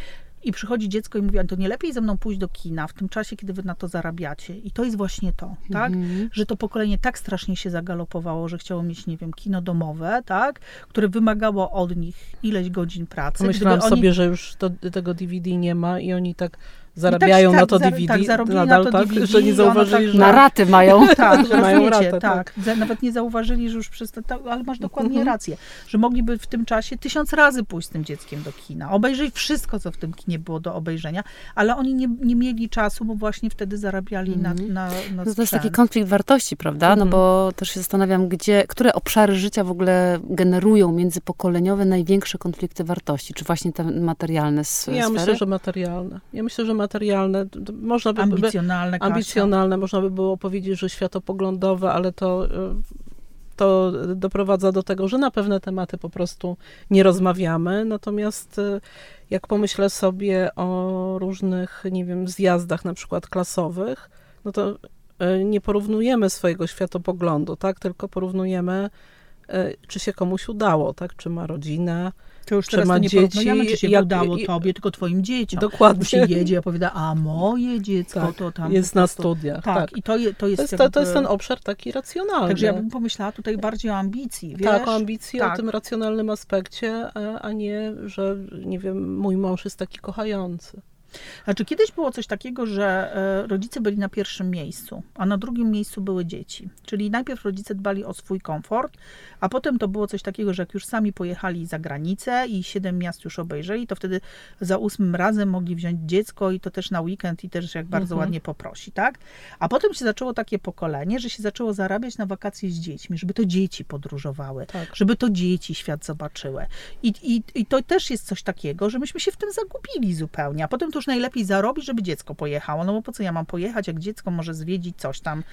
I przychodzi dziecko i mówi, to nie lepiej ze mną pójść do kina w tym czasie, kiedy wy na to zarabiacie. I to jest właśnie to, tak? Mhm. Że to pokolenie tak strasznie się zagalopowało, że chciało mieć, nie wiem, kino domowe, tak? Które wymagało od nich ileś godzin pracy. Myślałam sobie, że już to, tego DVD nie ma i oni tak zarabiają tak, na to tak, DVD tak, nadal, na to tak, DVD, że nie zauważyli, tak, że... Na raty mają. Tak, że mają ratę, tak. tak. Nawet nie zauważyli, że już przez to, ale masz dokładnie mhm. rację, że mogliby w tym czasie tysiąc razy pójść z tym dzieckiem do kina, obejrzeć wszystko, co w tym kinie było do obejrzenia, ale oni nie, nie mieli czasu, bo właśnie wtedy zarabiali mhm. na, na, na no To jest taki konflikt wartości, prawda? No mhm. No bo też się zastanawiam, gdzie, które obszary życia w ogóle generują międzypokoleniowe największe konflikty wartości? Czy właśnie te materialne sfery? Ja myślę, że materialne. Ja myślę, że materialne, można by, ambicjonalne, by, ambicjonalne można by było powiedzieć, że światopoglądowe, ale to, y, to doprowadza do tego, że na pewne tematy po prostu nie rozmawiamy. Natomiast y, jak pomyślę sobie o różnych, nie wiem, zjazdach na przykład klasowych, no to y, nie porównujemy swojego światopoglądu, tak, tylko porównujemy czy się komuś udało, tak? Czy ma rodzinę, To już Czy teraz to nie dzieci, czy się jak- udało i- tobie, tylko twoim dzieciom. Dokładnie. Już się jedzie i opowiada, a moje dziecko Tak, to tam jest na studiach. Tak, Tak. i to, je, to jest To jest, jakby... to, jest ten obszar taki racjonalny. Także ja bym pomyślała tutaj bardziej o ambicji, wiesz? tak, o ambicji, Tak. o tym racjonalnym aspekcie, a- a nie, że nie wiem, mój mąż jest taki kochający. Znaczy kiedyś było coś takiego, że e, rodzice byli na pierwszym miejscu, a na drugim miejscu były dzieci. Czyli najpierw rodzice dbali o swój komfort, a potem to było coś takiego, że jak już sami pojechali za granicę i siedem miast już obejrzeli, to wtedy za ósmym razem mogli wziąć dziecko i to też na weekend i też jak bardzo Mhm. ładnie poprosi, tak? A potem się zaczęło takie pokolenie, że się zaczęło zarabiać na wakacje z dziećmi, żeby to dzieci podróżowały, Tak. żeby to dzieci świat zobaczyły. I, i, I to też jest coś takiego, że myśmy się w tym zagubili zupełnie. A potem to już najlepiej zarobić, żeby dziecko pojechało. No bo po co ja mam pojechać, jak dziecko może zwiedzić coś tam.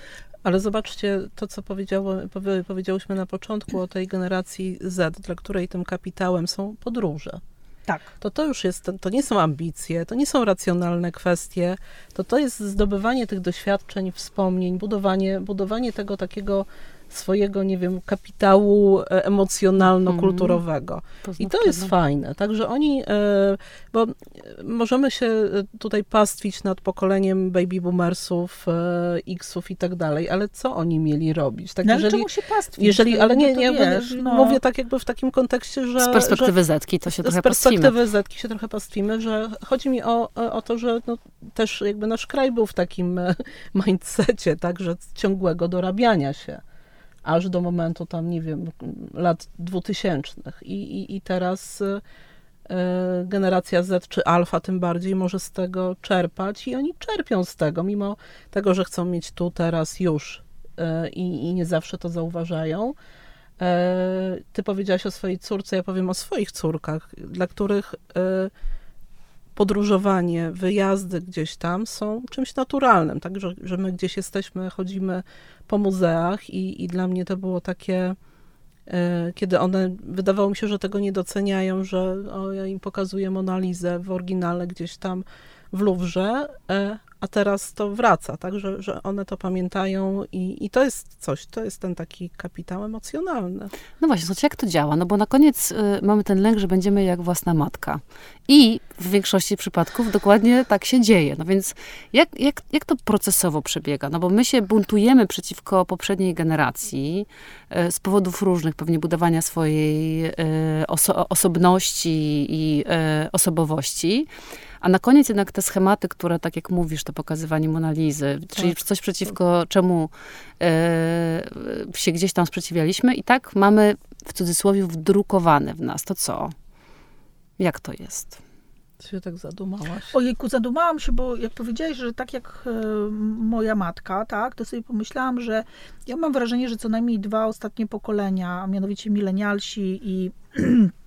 Ale zobaczcie to, co powiedziało, powie- powiedziałyśmy na początku o tej generacji Z, dla której tym kapitałem są podróże. Tak. To to już jest, to nie są ambicje, to nie są racjonalne kwestie, to to jest zdobywanie tych doświadczeń, wspomnień, budowanie, budowanie tego takiego swojego, nie wiem, kapitału e, emocjonalno-kulturowego. I to jest fajne. Także oni, e, bo możemy się e, tutaj pastwić nad pokoleniem baby boomersów, X-ów i tak dalej, ale co oni mieli robić? Tak, No, jeżeli, czemu się pastwić? jeżeli, No, ale nie, to nie, wiesz, no. mówię tak jakby w takim kontekście, że... Z że, perspektywy Zetki to się z trochę pastwimy. perspektywy Zetki się trochę pastwimy, że chodzi mi o, o to, że no, też jakby nasz kraj był w takim mindsetie, tak, że ciągłego dorabiania się, aż do momentu tam, nie wiem, lat dwutysięcznych. I, i, i teraz e, e, generacja Z czy Alfa tym bardziej może z tego czerpać i oni czerpią z tego, mimo tego, że chcą mieć tu, teraz, już e, i, nie zawsze to zauważają. E, Ty powiedziałaś o swojej córce, ja powiem o swoich córkach, dla których podróżowanie, wyjazdy gdzieś tam są czymś naturalnym, tak, że, że my gdzieś jesteśmy, chodzimy po muzeach i, i dla mnie to było takie, e, kiedy one, wydawało mi się, że tego nie doceniają, że o, ja im pokazuję Monalizę w oryginale gdzieś tam w Louvre, e, a teraz to wraca, tak, że, że one to pamiętają i, i to jest coś, to jest ten taki kapitał emocjonalny. No właśnie, słuchajcie, jak to działa? No bo na koniec y, mamy ten lęk, że będziemy jak własna matka. I w większości przypadków dokładnie tak się dzieje. No więc jak, jak, jak to procesowo przebiega? No bo my się buntujemy przeciwko poprzedniej generacji y, z powodów różnych, pewnie budowania swojej y, oso- osobności i y, osobowości. A na koniec jednak te schematy, które, tak jak mówisz, to pokazywanie Monalizy, czyli coś przeciwko czemu e, się gdzieś tam sprzeciwialiśmy i tak mamy w cudzysłowie wdrukowane w nas. To co? Jak to jest? Ty się tak zadumałaś. Ojejku, zadumałam się, bo jak powiedziałeś, że tak jak e, moja matka, tak, to sobie pomyślałam, że ja mam wrażenie, że co najmniej dwa ostatnie pokolenia, a mianowicie milenialsi i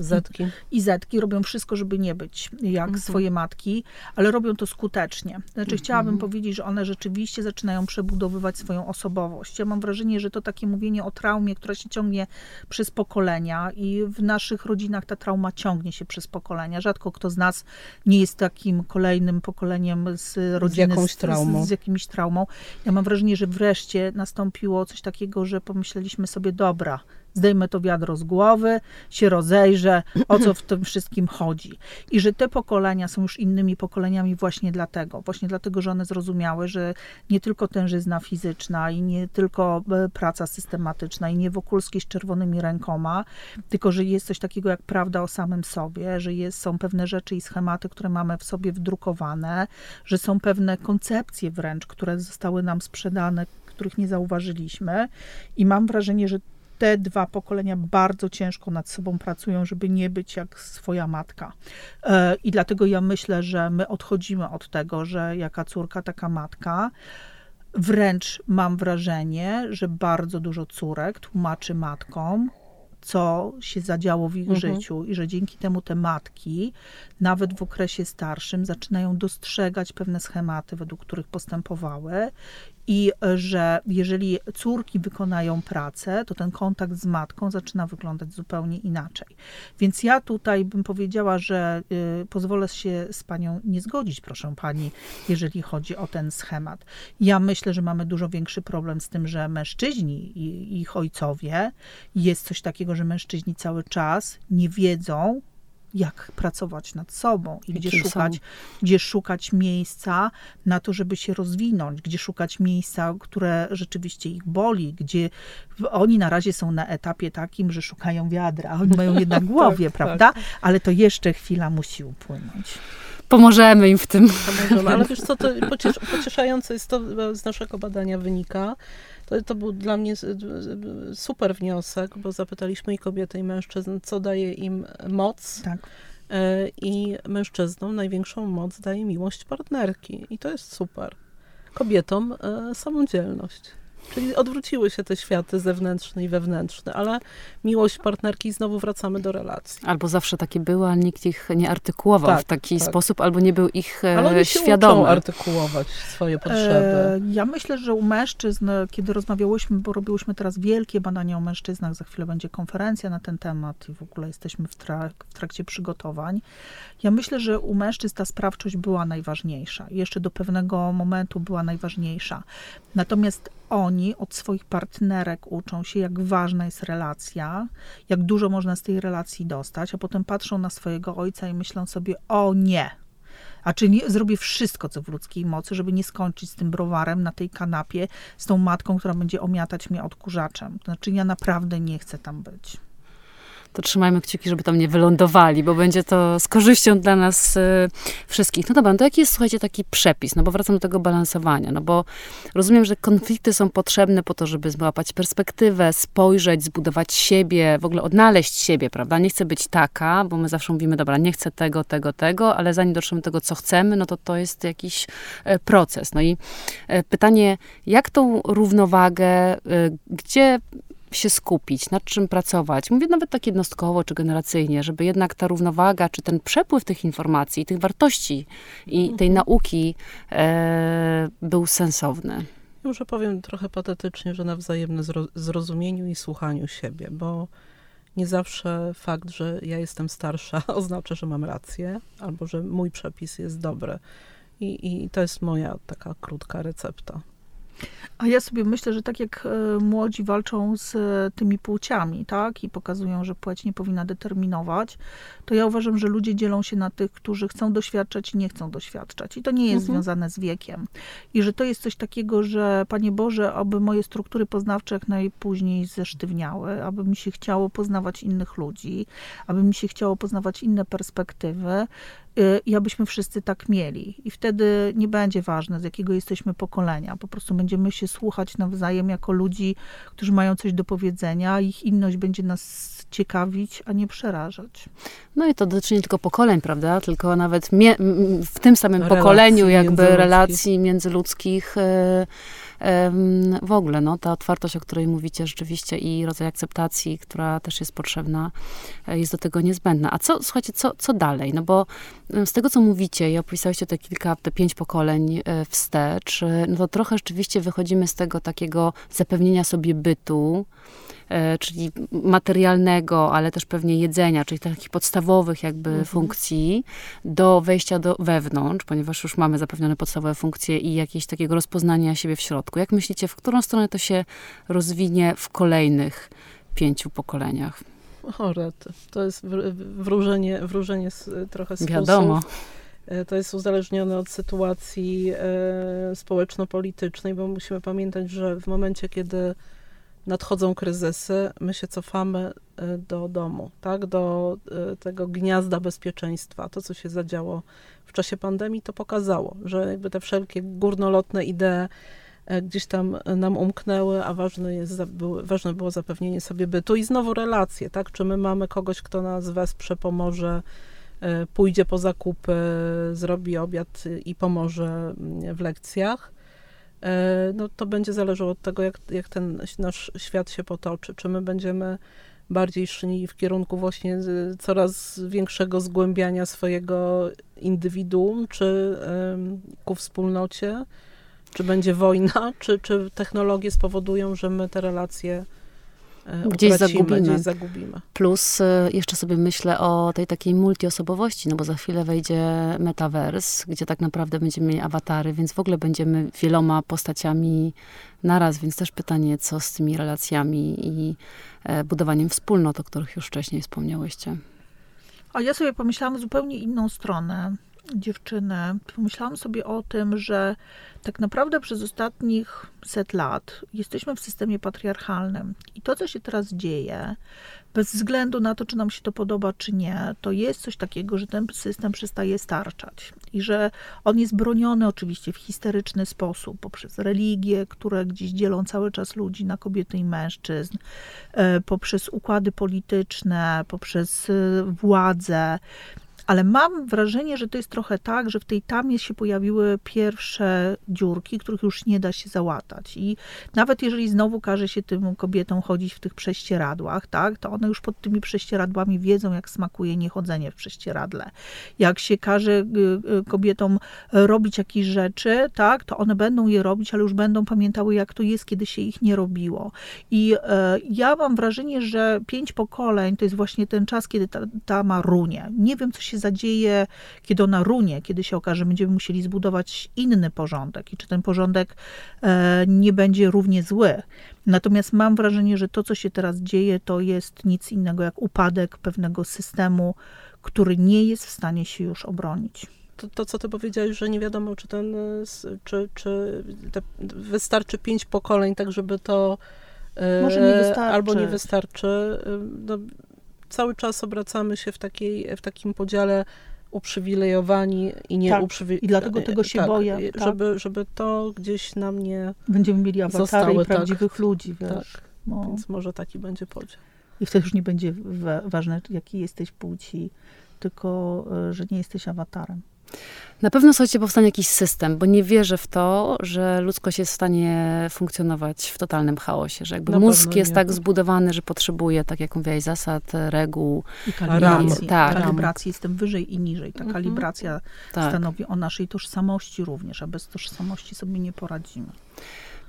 Zetki. i Zetki robią wszystko, żeby nie być jak Mhm. swoje matki, ale robią to skutecznie. Znaczy, chciałabym Mhm. powiedzieć, że one rzeczywiście zaczynają przebudowywać swoją osobowość. Ja mam wrażenie, że to takie mówienie o traumie, która się ciągnie przez pokolenia i w naszych rodzinach ta trauma ciągnie się przez pokolenia. Rzadko kto z nas nie jest takim kolejnym pokoleniem z rodziny jakąś traumą. Z, z jakimś traumą. Ja mam wrażenie, że wreszcie nastąpiło coś takiego, że pomyśleliśmy sobie, dobra, zdejmę to wiadro z głowy, się rozejrzę, o co w tym wszystkim chodzi. I że te pokolenia są już innymi pokoleniami właśnie dlatego. Właśnie dlatego, że one zrozumiały, że nie tylko tężyzna fizyczna i nie tylko e, praca systematyczna i nie Wokulski z czerwonymi rękoma, tylko, że jest coś takiego jak prawda o samym sobie, że jest, są pewne rzeczy i schematy, które mamy w sobie wdrukowane, że są pewne koncepcje wręcz, które zostały nam sprzedane, których nie zauważyliśmy. I mam wrażenie, że te dwa pokolenia bardzo ciężko nad sobą pracują, żeby nie być jak swoja matka. E, I dlatego ja myślę, że my odchodzimy od tego, że jaka córka, taka matka. Wręcz mam wrażenie, że bardzo dużo córek tłumaczy matkom, co się zadziało w ich Mhm. życiu i że dzięki temu te matki, nawet w okresie starszym, zaczynają dostrzegać pewne schematy, według których postępowały i że jeżeli córki wykonają pracę, to ten kontakt z matką zaczyna wyglądać zupełnie inaczej. Więc ja tutaj bym powiedziała, że y, pozwolę się z panią nie zgodzić, proszę pani, jeżeli chodzi o ten schemat. Ja myślę, że mamy dużo większy problem z tym, że mężczyźni i ich ojcowie, jest coś takiego, że mężczyźni cały czas nie wiedzą, jak pracować nad sobą i gdzie szukać, gdzie szukać miejsca na to, żeby się rozwinąć, gdzie szukać miejsca, które rzeczywiście ich boli, gdzie oni na razie są na etapie takim, że szukają wiadra, oni mają jednak głowie, tak, prawda? Tak. Ale to jeszcze chwila musi upłynąć pomożemy im w tym. Pomożemy, ale wiesz co, to pociesz, pocieszające jest to, z naszego badania wynika, to, to był dla mnie super wniosek, bo zapytaliśmy i kobiety, i mężczyzn, co daje im moc. Tak. E, I mężczyznom największą moc daje miłość partnerki. I to jest super. Kobietom e, samodzielność. Czyli odwróciły się te światy zewnętrzny i wewnętrzny, ale miłość partnerki znowu wracamy do relacji. Albo zawsze takie były, ale nikt ich nie artykułował tak, w taki tak. sposób, albo nie był ich e, ale oni świadomy. Się artykułować swoje potrzeby. E, ja myślę, że u mężczyzn, kiedy rozmawiałyśmy, bo robiłyśmy teraz wielkie badania o mężczyznach, za chwilę będzie konferencja na ten temat i w ogóle jesteśmy w, trak w trakcie przygotowań. Ja myślę, że u mężczyzn ta sprawczość była najważniejsza. Jeszcze do pewnego momentu była najważniejsza. Natomiast oni od swoich partnerek uczą się, jak ważna jest relacja, jak dużo można z tej relacji dostać, a potem patrzą na swojego ojca i myślą sobie: O nie, a czy nie, zrobię wszystko, co w ludzkiej mocy, żeby nie skończyć z tym browarem na tej kanapie, z tą matką, która będzie omiatać mnie odkurzaczem. To znaczy, ja naprawdę nie chcę tam być to trzymajmy kciuki, żeby tam nie wylądowali, bo będzie to z korzyścią dla nas y, wszystkich. No dobra, no to jaki jest, słuchajcie, taki przepis? No bo wracam do tego balansowania, no bo rozumiem, że konflikty są potrzebne po to, żeby złapać perspektywę, spojrzeć, zbudować siebie, w ogóle odnaleźć siebie, prawda? Nie chcę być taka, bo my zawsze mówimy, dobra, nie chcę tego, tego, tego, ale zanim dotrzemy do tego, co chcemy, no to to jest jakiś e, proces. No i e, pytanie, jak tą równowagę, e, gdzie się skupić, nad czym pracować. Mówię nawet tak jednostkowo czy generacyjnie, żeby jednak ta równowaga, czy ten przepływ tych informacji, tych wartości i tej mhm. nauki e, był sensowny. Może powiem trochę patetycznie, że na wzajemne zrozumieniu i słuchaniu siebie, bo nie zawsze fakt, że ja jestem starsza, oznacza, że mam rację, albo że mój przepis jest dobry. I, i to jest moja taka krótka recepta. A ja sobie myślę, że tak jak e, młodzi walczą z e, tymi płciami, tak, i pokazują, że płeć nie powinna determinować, to ja uważam, że ludzie dzielą się na tych, którzy chcą doświadczać i nie chcą doświadczać. I to nie jest mhm. związane z wiekiem. I że to jest coś takiego, że Panie Boże, aby moje struktury poznawcze jak najpóźniej zesztywniały, aby mi się chciało poznawać innych ludzi, aby mi się chciało poznawać inne perspektywy, i abyśmy wszyscy tak mieli. I wtedy nie będzie ważne, z jakiego jesteśmy pokolenia. Po prostu będziemy się słuchać nawzajem jako ludzi, którzy mają coś do powiedzenia, ich inność będzie nas ciekawić, a nie przerażać. No i to dotyczy nie tylko pokoleń, prawda? Tylko nawet w tym samym relacji pokoleniu, jakby relacji międzyludzkich. Y, w ogóle no, ta otwartość, o której mówicie rzeczywiście i rodzaj akceptacji, która też jest potrzebna, e, jest do tego niezbędna. A co, słuchajcie, co, co dalej? No bo z tego, co mówicie i opisaliście te kilka, te pięć pokoleń e, wstecz, e, no to trochę rzeczywiście wychodzimy z tego takiego zapewnienia sobie bytu, czyli materialnego, ale też pewnie jedzenia, czyli takich podstawowych jakby mhm. funkcji, do wejścia do wewnątrz, ponieważ już mamy zapewnione podstawowe funkcje i jakieś takiego rozpoznania siebie w środku. Jak myślicie, w którą stronę to się rozwinie w kolejnych pięciu pokoleniach? O, To jest wróżenie, wróżenie z, trochę z Wiadomo. E, to jest uzależnione od sytuacji e, społeczno-politycznej, bo musimy pamiętać, że w momencie, kiedy nadchodzą kryzysy, my się cofamy e, do domu, tak, do e, tego gniazda bezpieczeństwa. To, co się zadziało w czasie pandemii, to pokazało, że jakby te wszelkie górnolotne idee e, gdzieś tam nam umknęły, a ważne, jest, ważne było zapewnienie sobie bytu. I znowu relacje, tak, czy my mamy kogoś, kto nas wesprze, pomoże, pójdzie po zakupy, zrobi obiad i pomoże mm, w lekcjach, no to będzie zależało od tego, jak, jak ten nasz świat się potoczy. Czy my będziemy bardziej szli w kierunku właśnie coraz większego zgłębiania swojego indywiduum, czy ku wspólnocie, Czy będzie wojna, czy, czy technologie spowodują, że my te relacje e, Gdzieś utracimy, zagubimy. Gdzieś zagubimy. Plus y, jeszcze sobie myślę o tej takiej multiosobowości, no bo za chwilę wejdzie metavers, gdzie tak naprawdę będziemy mieli awatary, więc w ogóle będziemy wieloma postaciami naraz, więc też pytanie, co z tymi relacjami i e, budowaniem wspólnot, o których już wcześniej wspomniałyście. A ja sobie pomyślałam zupełnie inną stronę dziewczyny. Pomyślałam sobie o tym, że tak naprawdę przez ostatnich set lat jesteśmy w systemie patriarchalnym. I to, co się teraz dzieje, bez względu na to, czy nam się to podoba, czy nie, to jest coś takiego, że ten system przestaje starczać. I że on jest broniony oczywiście w histeryczny sposób, poprzez religie, które gdzieś dzielą cały czas ludzi na kobiety i mężczyzn, e, poprzez układy polityczne, poprzez e, władzę. Ale mam wrażenie, że to jest trochę tak, że w tej tamie się pojawiły pierwsze dziurki, których już nie da się załatać. I nawet jeżeli znowu każe się tym kobietom chodzić w tych prześcieradłach, tak, to one już pod tymi prześcieradłami wiedzą, jak smakuje niechodzenie w prześcieradle. Jak się każe y, y, kobietom robić jakieś rzeczy, tak, to one będą je robić, ale już będą pamiętały, jak to jest, kiedy się ich nie robiło. I e, ja mam wrażenie, że pięć pokoleń to jest właśnie ten czas, kiedy ta tama runie. Nie wiem, co się zadzieje, kiedy ona runie, kiedy się okaże, że będziemy musieli zbudować inny porządek i czy ten porządek e, nie będzie równie zły. Natomiast mam wrażenie, że to, co się teraz dzieje, to jest nic innego jak upadek pewnego systemu, który nie jest w stanie się już obronić. To, to co ty powiedziałeś, że nie wiadomo, czy ten, s- czy, czy te, wystarczy pięć pokoleń, tak żeby to y, Może nie wystarczy. albo nie wystarczy. No, cały czas obracamy się w, takiej, w takim podziale uprzywilejowani i nie Tak, uprzywilejowani. i dlatego tego się boję, tak. Żeby, żeby to gdzieś na mnie, Będziemy mieli awatary i tak. prawdziwych ludzi, wiesz. tak, No. więc może taki będzie podział. I wtedy już nie będzie wa- ważne, jaki jesteś płci, tylko e, że nie jesteś awatarem. Na pewno, słuchajcie, powstanie jakiś system, bo nie wierzę w to, że ludzkość jest w stanie funkcjonować w totalnym chaosie, że jakby Na mózg jest nie. tak zbudowany, że potrzebuje, tak jak mówiłaś, zasad, reguł. I kalibracji. tak. kalibracji jestem wyżej i niżej. Ta Mhm. kalibracja Tak. stanowi o naszej tożsamości również, a bez tożsamości sobie nie poradzimy.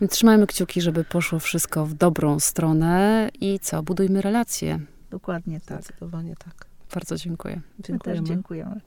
Więc trzymajmy kciuki, żeby poszło wszystko w dobrą stronę i co, budujmy relacje. Dokładnie tak. Zdecydowanie tak. Bardzo dziękuję. My też Dziękujemy. dziękujemy.